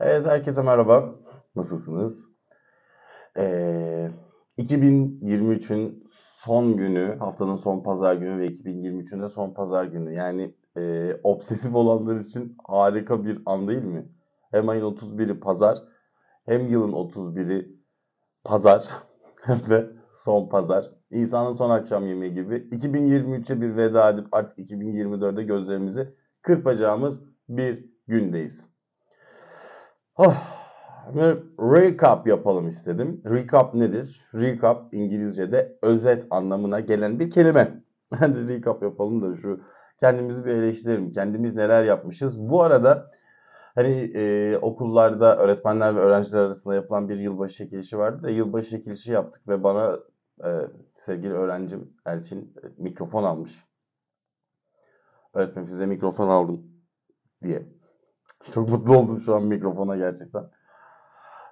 Evet herkese merhaba. Nasılsınız? Ee, 2023'ün son günü, haftanın son pazar günü ve 2023'ün de son pazar günü. Yani e, obsesif olanlar için harika bir an değil mi? Hem ayın 31'i pazar, hem yılın 31'i pazar, hem de son pazar. İnsanın son akşam yemeği gibi 2023'e bir veda edip artık 2024'e gözlerimizi kırpacağımız bir gündeyiz. Oh, recap yapalım istedim. Recap nedir? Recap İngilizce'de özet anlamına gelen bir kelime. Hadi recap yapalım da şu kendimizi bir eleştirelim. Kendimiz neler yapmışız? Bu arada hani e, okullarda öğretmenler ve öğrenciler arasında yapılan bir yılbaşı çekilişi vardı da yılbaşı çekilişi yaptık ve bana e, sevgili öğrencim Elçin e, mikrofon almış. Öğretmen size mikrofon aldım diye. Çok mutlu oldum şu an mikrofona gerçekten.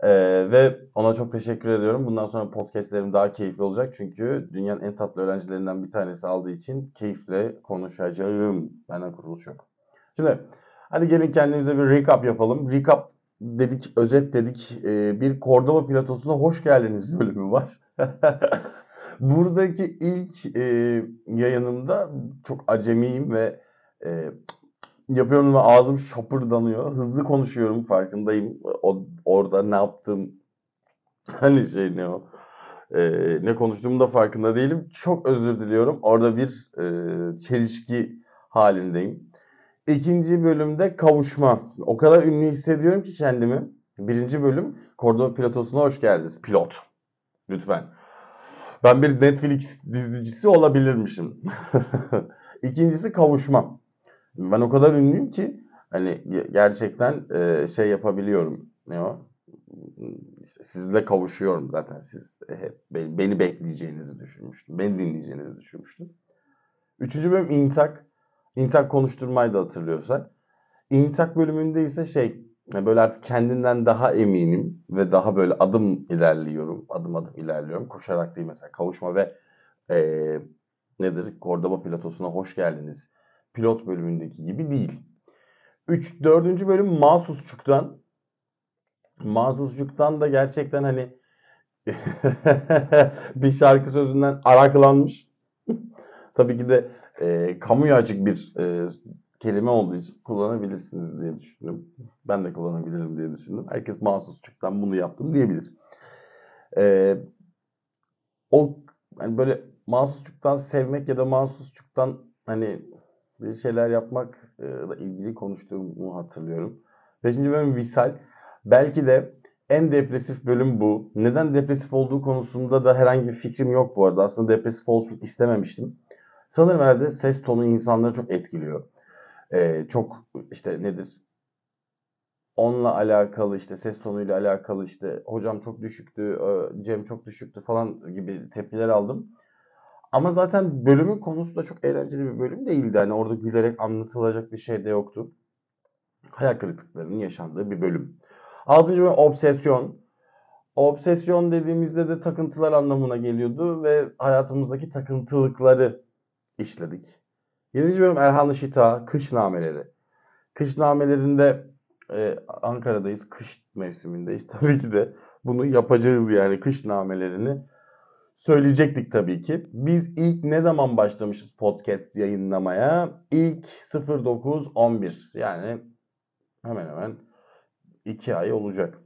Ee, ve ona çok teşekkür ediyorum. Bundan sonra podcastlerim daha keyifli olacak. Çünkü dünyanın en tatlı öğrencilerinden bir tanesi aldığı için keyifle konuşacağım. Benden kuruluş yok. Şimdi hadi gelin kendimize bir recap yapalım. Recap dedik, özet dedik. Ee, bir Cordoba platosuna hoş geldiniz bölümü var. Buradaki ilk e, yayınımda çok acemiyim ve e, yapıyorum ve ağzım şapırdanıyor. Hızlı konuşuyorum farkındayım. O, orada ne yaptım hani şey ne o e, ne konuştuğumu da farkında değilim. Çok özür diliyorum. Orada bir e, çelişki halindeyim. İkinci bölümde kavuşma. O kadar ünlü hissediyorum ki kendimi. Birinci bölüm Cordoba Pilotosuna hoş geldiniz. Pilot. Lütfen. Ben bir Netflix dizicisi olabilirmişim. İkincisi kavuşma. Ben o kadar ünlüyüm ki hani gerçekten e, şey yapabiliyorum. Ne o? Sizle kavuşuyorum zaten. Siz hep beni bekleyeceğinizi düşünmüştüm. Beni dinleyeceğinizi düşünmüştüm. Üçüncü bölüm İntak. İntak konuşturmayı da hatırlıyorsak. İntak bölümünde ise şey böyle artık kendinden daha eminim ve daha böyle adım ilerliyorum. Adım adım ilerliyorum. Koşarak değil mesela kavuşma ve e, nedir? Cordoba platosuna hoş geldiniz pilot bölümündeki gibi değil. 3 4. bölüm Mahsusçuk'tan Mahsusçuk'tan da gerçekten hani bir şarkı sözünden araklanmış. Tabii ki de e, kamuya açık bir e, kelime olduğu için kullanabilirsiniz diye düşündüm. Ben de kullanabilirim diye düşündüm. Herkes mahsusçuktan bunu yaptım diyebilir. E, o yani böyle mahsusçuktan sevmek ya da mahsusçuktan hani bir şeyler yapmakla ilgili konuştuğumu hatırlıyorum. Beşinci bölüm Visal. Belki de en depresif bölüm bu. Neden depresif olduğu konusunda da herhangi bir fikrim yok bu arada. Aslında depresif olsun istememiştim. Sanırım herhalde ses tonu insanları çok etkiliyor. Ee, çok işte nedir? Onunla alakalı işte ses tonuyla alakalı işte hocam çok düşüktü, Cem çok düşüktü falan gibi tepkiler aldım. Ama zaten bölümün konusu da çok eğlenceli bir bölüm değildi. Hani orada gülerek anlatılacak bir şey de yoktu. Hayal kırıklıklarının yaşandığı bir bölüm. Altıncı bölüm obsesyon. Obsesyon dediğimizde de takıntılar anlamına geliyordu ve hayatımızdaki takıntılıkları işledik. Yedinci bölüm Erhan Şita, kış nameleri. Kış namelerinde e, Ankara'dayız, kış mevsimindeyiz. Tabii ki de bunu yapacağız yani kış namelerini söyleyecektik tabii ki. Biz ilk ne zaman başlamışız podcast yayınlamaya? İlk 0911 yani hemen hemen 2 ay olacak.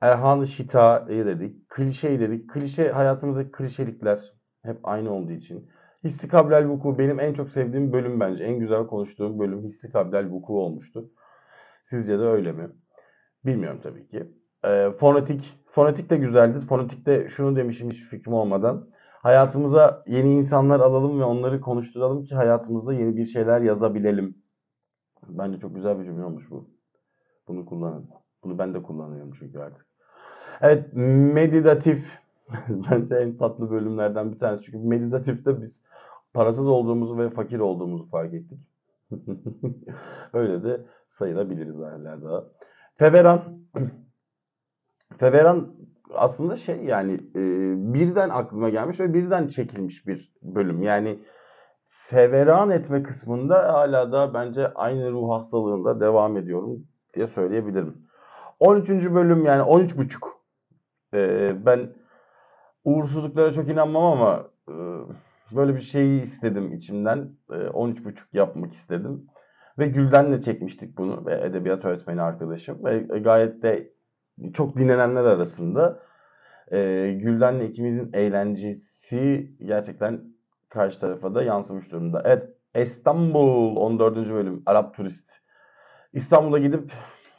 Erhan Şita'yı dedik. Klişeyi dedik. Klişe hayatımızdaki klişelikler hep aynı olduğu için. Hissi kablel vuku benim en çok sevdiğim bölüm bence. En güzel konuştuğum bölüm hissi kablel vuku olmuştu. Sizce de öyle mi? Bilmiyorum tabii ki. E, fonetik. Fonetik de güzeldi. Fonetikte şunu demişim hiç fikrim olmadan. Hayatımıza yeni insanlar alalım ve onları konuşturalım ki hayatımızda yeni bir şeyler yazabilelim. Bence çok güzel bir cümle olmuş bu. Bunu kullanın. Bunu ben de kullanıyorum çünkü artık. Evet, meditatif. Bence en tatlı bölümlerden bir tanesi. Çünkü meditatifte biz parasız olduğumuzu ve fakir olduğumuzu fark ettik. Öyle de sayılabiliriz hala. Feveran. Feveran aslında şey yani e, birden aklıma gelmiş ve birden çekilmiş bir bölüm. Yani feveran etme kısmında hala da bence aynı ruh hastalığında devam ediyorum diye söyleyebilirim. 13. bölüm yani 13 buçuk. Ee, ben uğursuzluklara çok inanmam ama e, böyle bir şeyi istedim içimden. E, 13 buçuk yapmak istedim. Ve Gülden'le çekmiştik bunu ve edebiyat öğretmeni arkadaşım. Ve gayet de çok dinlenenler arasında e, Gülden'le ikimizin eğlencesi gerçekten karşı tarafa da yansımış durumda. Evet İstanbul 14. bölüm Arap Turist. İstanbul'a gidip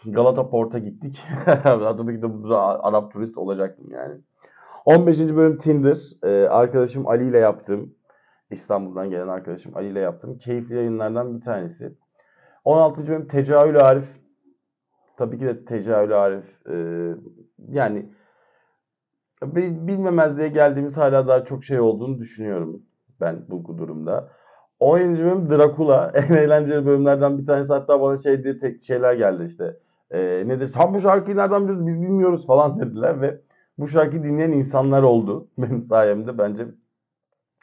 Galata Port'a gittik. Tabii ki de burada Arap turist olacaktım yani. 15. bölüm Tinder. Ee, arkadaşım Ali ile yaptım. İstanbul'dan gelen arkadaşım Ali ile yaptım. Keyifli yayınlardan bir tanesi. 16. bölüm Tecavül Arif. Tabii ki de Tecavül Arif. Ee, yani bilmemezliğe geldiğimiz hala daha çok şey olduğunu düşünüyorum ben bu durumda. 17. bölüm Dracula. En eğlenceli bölümlerden bir tanesi. Hatta bana şey diye tek şeyler geldi işte. Ee, ne de sen bu şarkıyı nereden biliyorsun biz bilmiyoruz falan dediler ve bu şarkıyı dinleyen insanlar oldu. Benim sayemde bence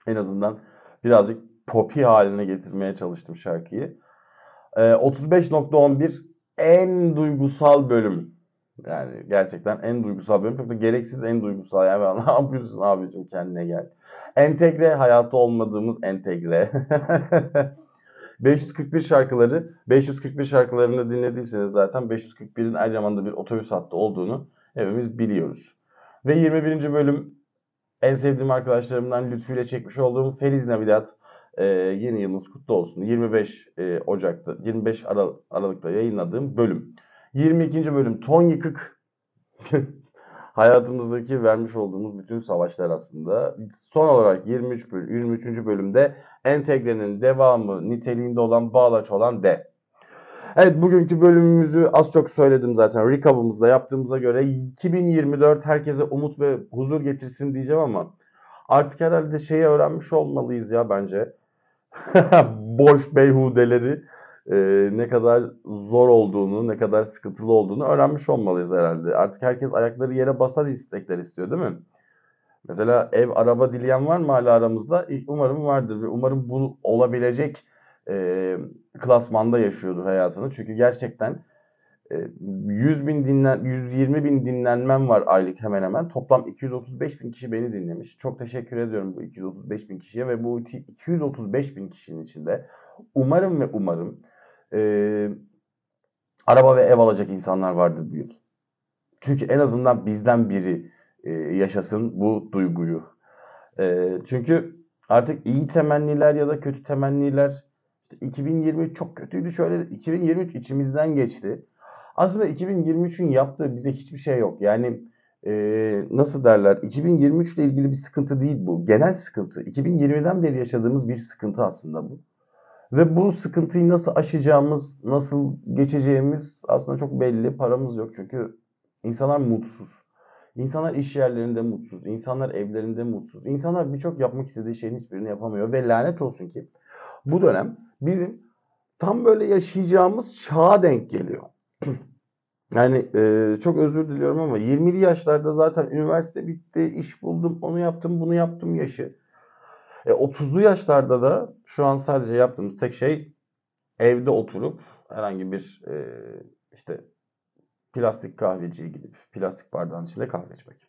en azından birazcık popi haline getirmeye çalıştım şarkıyı. Ee, 35.11 en duygusal bölüm. Yani gerçekten en duygusal bölüm. Çok da gereksiz en duygusal. Yani ne yapıyorsun abicim kendine gel. Entegre hayatta olmadığımız entegre. 541 şarkıları, 541 şarkılarını dinlediyseniz zaten 541'in Eryaman'da bir otobüs hattı olduğunu hepimiz biliyoruz. Ve 21. bölüm en sevdiğim arkadaşlarımdan Lütfü ile çekmiş olduğum Feliz Navidad. Ee, yeni yılınız kutlu olsun. 25 e, Ocak'ta, 25 Aral Aralık'ta yayınladığım bölüm. 22. bölüm Ton Yıkık. hayatımızdaki vermiş olduğumuz bütün savaşlar aslında. Son olarak 23 bölüm, 23. bölümde entegrenin devamı niteliğinde olan bağlaç olan D. Evet bugünkü bölümümüzü az çok söyledim zaten. Recap'ımızda yaptığımıza göre 2024 herkese umut ve huzur getirsin diyeceğim ama artık herhalde şeyi öğrenmiş olmalıyız ya bence. Boş beyhudeleri e, ne kadar zor olduğunu, ne kadar sıkıntılı olduğunu öğrenmiş olmalıyız herhalde. Artık herkes ayakları yere basan istekler istiyor değil mi? Mesela ev, araba dileyen var mı hala aramızda? Umarım vardır ve umarım bu olabilecek e, klasmanda yaşıyordur hayatını. Çünkü gerçekten 100 bin dinlen, 120 bin dinlenmem var aylık hemen hemen. Toplam 235 bin kişi beni dinlemiş. Çok teşekkür ediyorum bu 235 bin kişiye ve bu 235 bin kişinin içinde umarım ve umarım e, araba ve ev alacak insanlar vardır bu yıl. Çünkü en azından bizden biri e, yaşasın bu duyguyu. E, çünkü artık iyi temenniler ya da kötü temenniler işte 2023 çok kötüydü şöyle 2023 içimizden geçti. Aslında 2023'ün yaptığı bize hiçbir şey yok. Yani e, nasıl derler 2023 ile ilgili bir sıkıntı değil bu. Genel sıkıntı. 2020'den beri yaşadığımız bir sıkıntı aslında bu. Ve bu sıkıntıyı nasıl aşacağımız, nasıl geçeceğimiz aslında çok belli. Paramız yok çünkü insanlar mutsuz. İnsanlar iş yerlerinde mutsuz. insanlar evlerinde mutsuz. İnsanlar birçok yapmak istediği şeyin hiçbirini yapamıyor. Ve lanet olsun ki bu dönem bizim tam böyle yaşayacağımız çağa denk geliyor. yani e, çok özür diliyorum ama 20'li yaşlarda zaten üniversite bitti, iş buldum, onu yaptım, bunu yaptım yaşı. E, 30'lu yaşlarda da şu an sadece yaptığımız tek şey evde oturup herhangi bir e, işte plastik kahveciye gidip plastik bardağın içinde kahve içmek.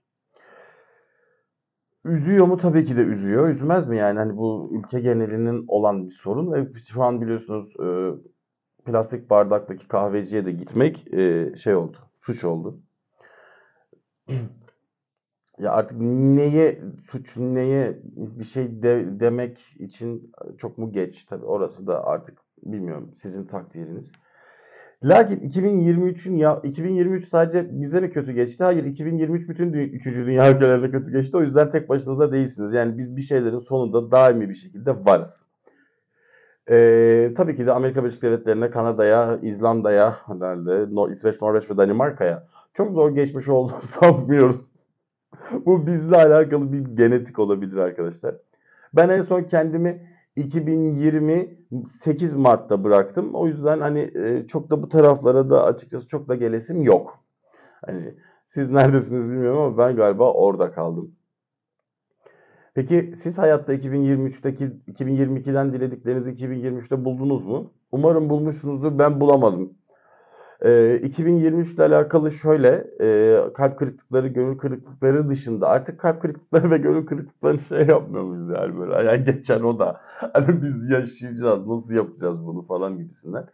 Üzüyor mu? Tabii ki de üzüyor. Üzmez mi yani? Hani bu ülke genelinin olan bir sorun ve şu an biliyorsunuz e, plastik bardaktaki kahveciye de gitmek e, şey oldu. Suç oldu. Ya artık neye suç neye bir şey de, demek için çok mu geç tabii orası da artık bilmiyorum sizin takdiriniz. Lakin 2023'ün ya 2023 sadece bize mi kötü geçti? Hayır 2023 bütün 3. dünya ülkelerine kötü geçti. O yüzden tek başınıza değilsiniz. Yani biz bir şeylerin sonunda daimi bir şekilde varız. Ee, tabii ki de Amerika Birleşik Devletleri'ne, Kanada'ya, İzlanda'ya, herhalde İsveç, Norveç ve Danimarka'ya çok zor geçmiş olduğunu sanmıyorum. Bu bizle alakalı bir genetik olabilir arkadaşlar. Ben en son kendimi 2028 Mart'ta bıraktım. O yüzden hani e, çok da bu taraflara da açıkçası çok da gelesim yok. Hani siz neredesiniz bilmiyorum ama ben galiba orada kaldım. Peki siz hayatta 2023'teki 2022'den dilediklerinizi 2023'te buldunuz mu? Umarım bulmuşsunuzdur. Ben bulamadım. Ee, 2023 ile alakalı şöyle e, kalp kırıklıkları, gönül kırıklıkları dışında artık kalp kırıklıkları ve gönül kırıklıklarını şey yapmıyor muyuz yani böyle yani geçen o da hani biz yaşayacağız nasıl yapacağız bunu falan gibisinden.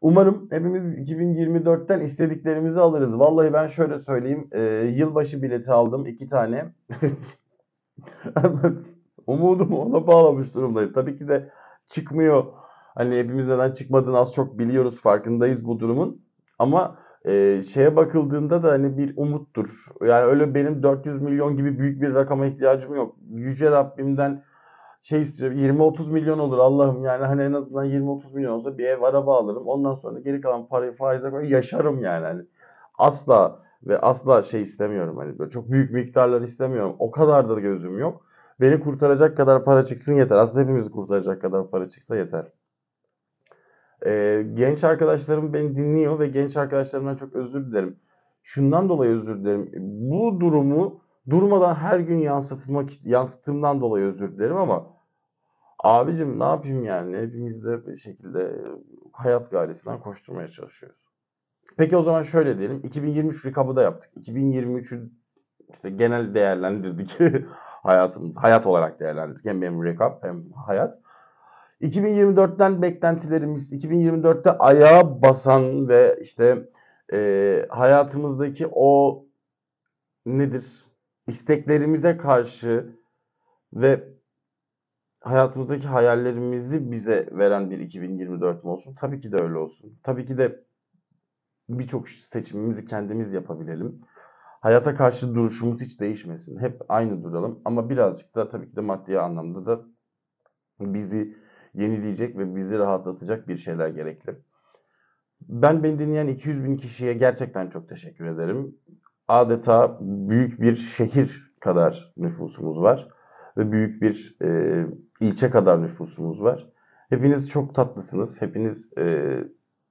Umarım hepimiz 2024'ten istediklerimizi alırız. Vallahi ben şöyle söyleyeyim. E, yılbaşı bileti aldım. iki tane. Umudumu ona bağlamış durumdayım. Tabii ki de çıkmıyor. Hani hepimiz neden çıkmadığını az çok biliyoruz. Farkındayız bu durumun. Ama e, şeye bakıldığında da hani bir umuttur. Yani öyle benim 400 milyon gibi büyük bir rakama ihtiyacım yok. Yüce Rabbimden şey istiyorum 20-30 milyon olur Allah'ım yani hani en azından 20-30 milyon olsa bir ev araba alırım. Ondan sonra geri kalan parayı faize koyup yaşarım yani. Hani asla ve asla şey istemiyorum hani böyle çok büyük miktarlar istemiyorum. O kadar da gözüm yok. Beni kurtaracak kadar para çıksın yeter. Aslında hepimizi kurtaracak kadar para çıksa yeter. Ee, genç arkadaşlarım beni dinliyor ve genç arkadaşlarımdan çok özür dilerim. Şundan dolayı özür dilerim. Bu durumu durmadan her gün yansıtmak yansıttığımdan dolayı özür dilerim ama abicim ne yapayım yani hepimiz de bir şekilde hayat gailesinden koşturmaya çalışıyoruz. Peki o zaman şöyle diyelim 2023 recap'ı da yaptık. 2023'ü işte genel değerlendirdik. Hayatım, hayat olarak değerlendirdik. Hem benim recap hem hayat. 2024'ten beklentilerimiz, 2024'te ayağa basan ve işte e, hayatımızdaki o nedir? isteklerimize karşı ve hayatımızdaki hayallerimizi bize veren bir 2024 mi olsun? Tabii ki de öyle olsun. Tabii ki de birçok seçimimizi kendimiz yapabilelim. Hayata karşı duruşumuz hiç değişmesin. Hep aynı duralım ama birazcık da tabii ki de maddi anlamda da bizi yenileyecek ve bizi rahatlatacak bir şeyler gerekli. Ben beni dinleyen 200 bin kişiye gerçekten çok teşekkür ederim adeta büyük bir şehir kadar nüfusumuz var ve büyük bir e, ilçe kadar nüfusumuz var. Hepiniz çok tatlısınız. Hepiniz e,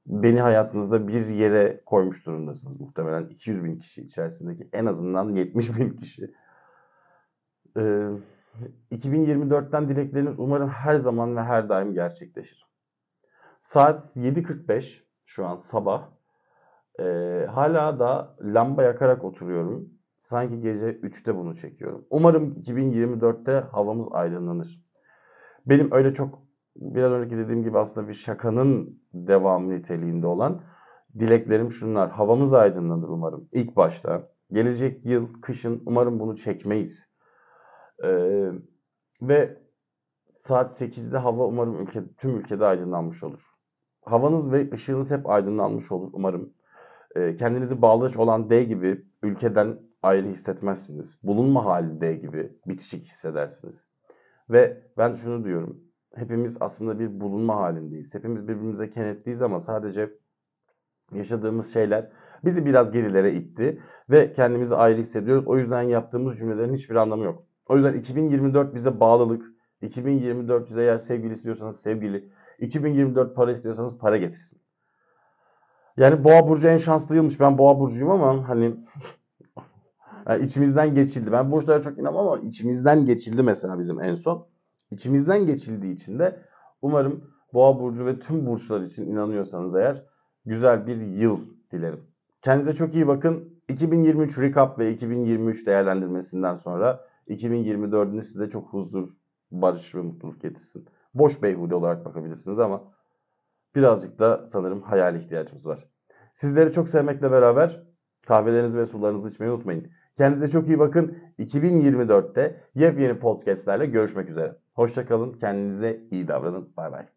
beni hayatınızda bir yere koymuş durumdasınız. Muhtemelen 200 bin kişi içerisindeki en azından 70 bin kişi. E, 2024'ten dilekleriniz umarım her zaman ve her daim gerçekleşir. Saat 7.45 şu an sabah ee, hala da lamba yakarak oturuyorum. Sanki gece 3'te bunu çekiyorum. Umarım 2024'te havamız aydınlanır. Benim öyle çok biraz önceki dediğim gibi aslında bir şakanın devamı niteliğinde olan dileklerim şunlar. Havamız aydınlanır umarım ilk başta. Gelecek yıl kışın umarım bunu çekmeyiz. Ee, ve saat 8'de hava umarım ülke, tüm ülkede aydınlanmış olur. Havanız ve ışığınız hep aydınlanmış olur umarım. Ee, kendinizi bağlaç olan D gibi ülkeden ayrı hissetmezsiniz. Bulunma hali D gibi bitişik hissedersiniz. Ve ben şunu diyorum. Hepimiz aslında bir bulunma halindeyiz. Hepimiz birbirimize kenetliyiz ama sadece yaşadığımız şeyler bizi biraz gerilere itti ve kendimizi ayrı hissediyoruz. O yüzden yaptığımız cümlelerin hiçbir anlamı yok. O yüzden 2024 bize bağlılık, 2024 bize eğer sevgili istiyorsanız sevgili, 2024 para istiyorsanız para getirsin. Yani Boğa burcu en şanslıymış. Ben Boğa burcuyum ama hani yani içimizden geçildi. Ben burçlara çok inanmam ama içimizden geçildi mesela bizim en son. İçimizden geçildiği için de umarım Boğa burcu ve tüm burçlar için inanıyorsanız eğer güzel bir yıl dilerim. Kendinize çok iyi bakın. 2023 recap ve 2023 değerlendirmesinden sonra 2024'ünü size çok huzur, barış ve mutluluk getirsin. Boş beyhude olarak bakabilirsiniz ama birazcık da sanırım hayal ihtiyacımız var. Sizleri çok sevmekle beraber kahvelerinizi ve sularınızı içmeyi unutmayın. Kendinize çok iyi bakın. 2024'te yepyeni podcastlerle görüşmek üzere. Hoşçakalın. Kendinize iyi davranın. Bay bay.